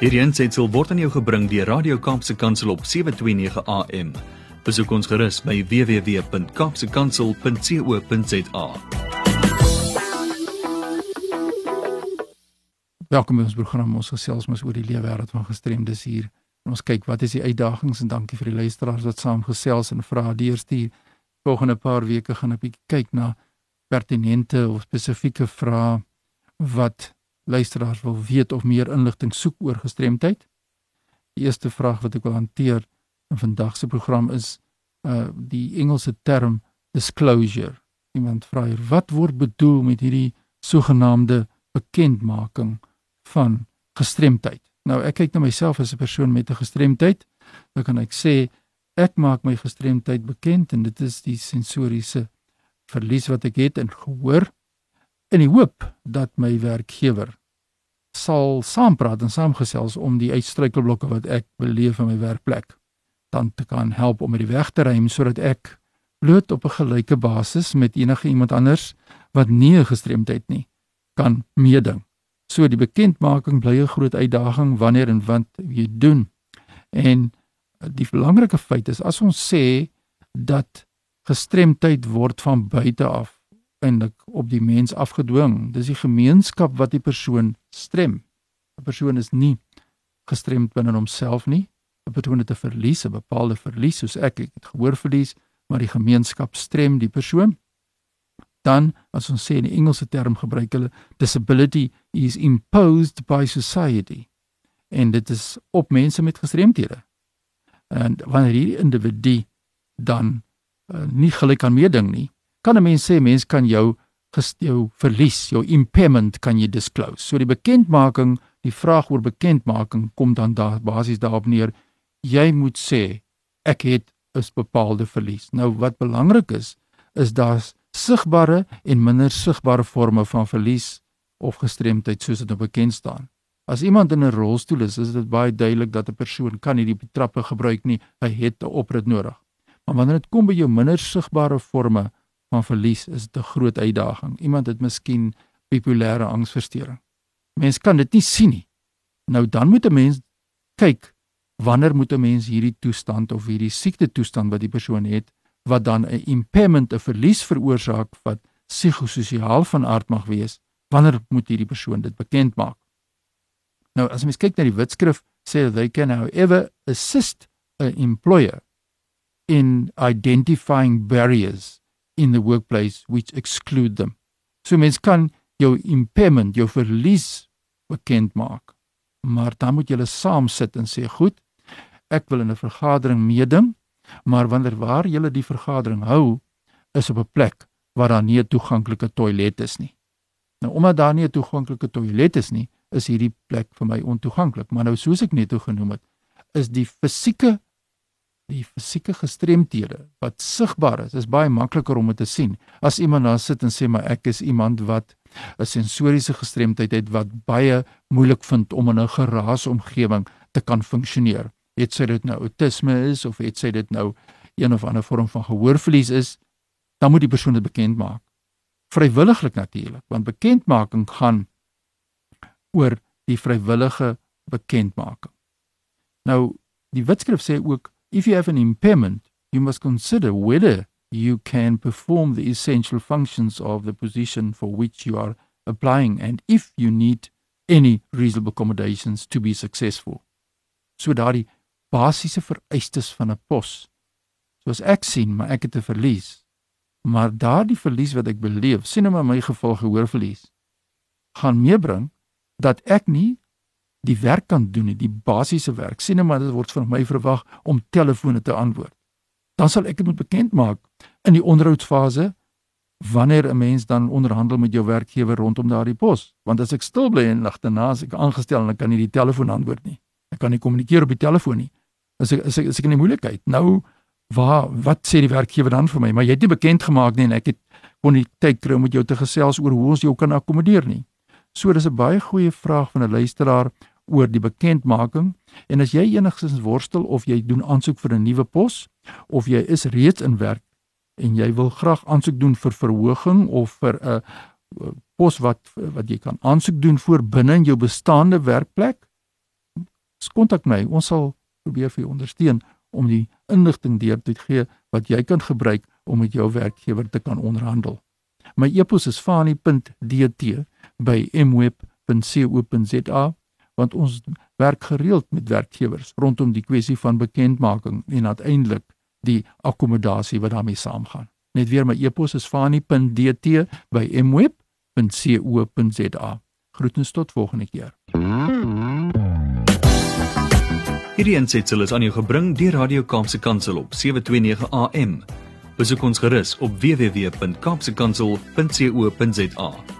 Hierdie aanseit word aan jou gebring deur Radio Kaapse Kansel op 7:29 AM. Besoek ons gerus by www.kapsekansel.co.za. Welkom by ons program ons gesels mos oor die lewe wêreld van gestremdes hier. En ons kyk wat is die uitdagings en dankie vir die luisteraars wat saam gesels en vra deur die volgende paar weke gaan 'n bietjie kyk na pertinente of spesifieke vrae wat luisteraars wil weet of meer inligting soek oor gestremdheid. Die eerste vraag wat ek wil hanteer in vandag se program is uh die Engelse term disclosure. Iemand vra hier wat word bedoel met hierdie sogenaamde bekendmaking van gestremdheid. Nou ek kyk na myself as 'n persoon met 'n gestremdheid. Dan kan ek sê ek maak my gestremdheid bekend en dit is die sensoriese verlies wat ek het in gehoor in die hoop dat my werkgewer sal saampraat en saamgesels om die uitstruikelblokke wat ek beleef in my werkplek dan te kan help om met die weg te ruim sodat ek bloot op 'n gelyke basis met enige iemand anders wat nie 'n gestremdheid nie kan meeding. So die bekendmaking bly 'n groot uitdaging wanneer en wat jy doen. En die belangrike feit is as ons sê dat gestremdheid word van buite af eintlik op die mens afgedwing. Dis die gemeenskap wat die persoon strem. 'n Persoon is nie gestremd binne homself nie. 'n Persoon het 'n verlies, 'n bepaalde verlies soos ek, ek het gehoorverlies, maar die gemeenskap strem die persoon. Dan as ons sê in die Engelse term gebruik hulle disability is imposed by society. En dit is op mense met gestremthede. En wanneer hierdie individu dan uh, nie gelyk kan meeding nie, kan 'n mens sê mens kan jou jou verlies, jou impairment kan jy disclose. So die bekendmaking, die vraag oor bekendmaking kom dan daar basies daarop neer. Jy moet sê ek het 'n bepaalde verlies. Nou wat belangrik is, is daar sigbare en minder sigbare forme van verlies of gestremdheid soos dit nou bekend staan. As iemand in 'n rolstoel is, is dit baie duidelik dat 'n persoon kan nie die trappe gebruik nie, hy het 'n oprit nodig. Maar wanneer dit kom by jou minder sigbare forme van verlies is dit 'n groot uitdaging. Iemand het miskien bipolêre angsversteuring. Mens kan dit nie sien nie. Nou dan moet 'n mens kyk wanneer moet 'n mens hierdie toestand of hierdie siekte toestand wat die persoon het wat dan 'n impairment, 'n verlies veroorsaak wat psigososiaal van aard mag wees, wanneer moet hierdie persoon dit bekend maak? Nou as mens kyk na die wetskrif sê they can however assist an employer in identifying barriers in the workplace which exclude them. So mens kan jou impairment, jou verlies bekend maak. Maar dan moet jy saam sit en sê, "Goed, ek wil in 'n vergadering meeding, maar wanneer waar jy die vergadering hou, is op 'n plek waar daar nie 'n toeganklike toilet is nie." Nou omdat daar nie 'n toeganklike toilet is nie, is hierdie plek vir my ontoeganklik. Maar nou soos ek net genoem het, is die fisieke die fisieke gestremthede wat sigbaar is, is baie makliker om dit te sien. As iemand daar sit en sê maar ek is iemand wat 'n sensoriese gestremdheid het wat baie moeilik vind om in 'n geraas omgewing te kan funksioneer. Het sy dit nou autisme is of het sy dit nou een of ander vorm van gehoorverlies is, dan moet die persoon dit bekend maak. Vrywilliglik natuurlik, want bekendmaking gaan oor die vrywillige bekendmaking. Nou die wetskrif sê ook If you have an impairment, you must consider whether you can perform the essential functions of the position for which you are applying and if you need any reasonable accommodations to be successful. So daardie basiese vereistes van 'n pos. Soos ek sien, maar ek het 'n verlies. Maar daardie verlies wat ek beleef, sien nou in my geval gehoor verlies, gaan meebring dat ek nie die werk kan doen nie, die basiese werk. Sien nou maar dit word van my verwag om telefone te antwoord. Dan sal ek dit moet bekend maak in die onderhoudsfase wanneer 'n mens dan onderhandel met jou werkgewer rondom daardie pos. Want as ek stil bly en nagte na as ek aangestel en ek kan nie die telefoon antwoord nie. Ek kan nie kommunikeer op die telefoon nie. As ek as ek, as ek in die moeilikheid. Nou waar wat sê die werkgewer dan vir my? Maar jy het nie bekend gemaak nie en ek het kon nie tyd kry om met jou te gesels oor hoe ons jou kan akkommodeer nie. So dis 'n baie goeie vraag van 'n luisteraar oor die bekendmaking en as jy enigstens worstel of jy doen aansoek vir 'n nuwe pos of jy is reeds in werk en jy wil graag aansoek doen vir verhoging of vir 'n pos wat wat jy kan aansoek doen voor binne in jou bestaande werkplek kontak my. Ons sal probeer vir jou ondersteun om die inligting deur te gee wat jy kan gebruik om met jou werkgewer te kan onderhandel. My e-pos is fani.dt by mweb.co.za want ons werk gereeld met werkgewers rondom die kwessie van bekendmaking en uiteindelik die akkommodasie wat daarmee saamgaan. Net weer my e-pos is fani.dt by mweb.co.za. Groetens tot volgende keer. Hierdie ensitsel is aan jou gebring deur Radio Kaapse Kansel op 729 AM. Besoek ons gerus op www.kaapsekansel.co.za.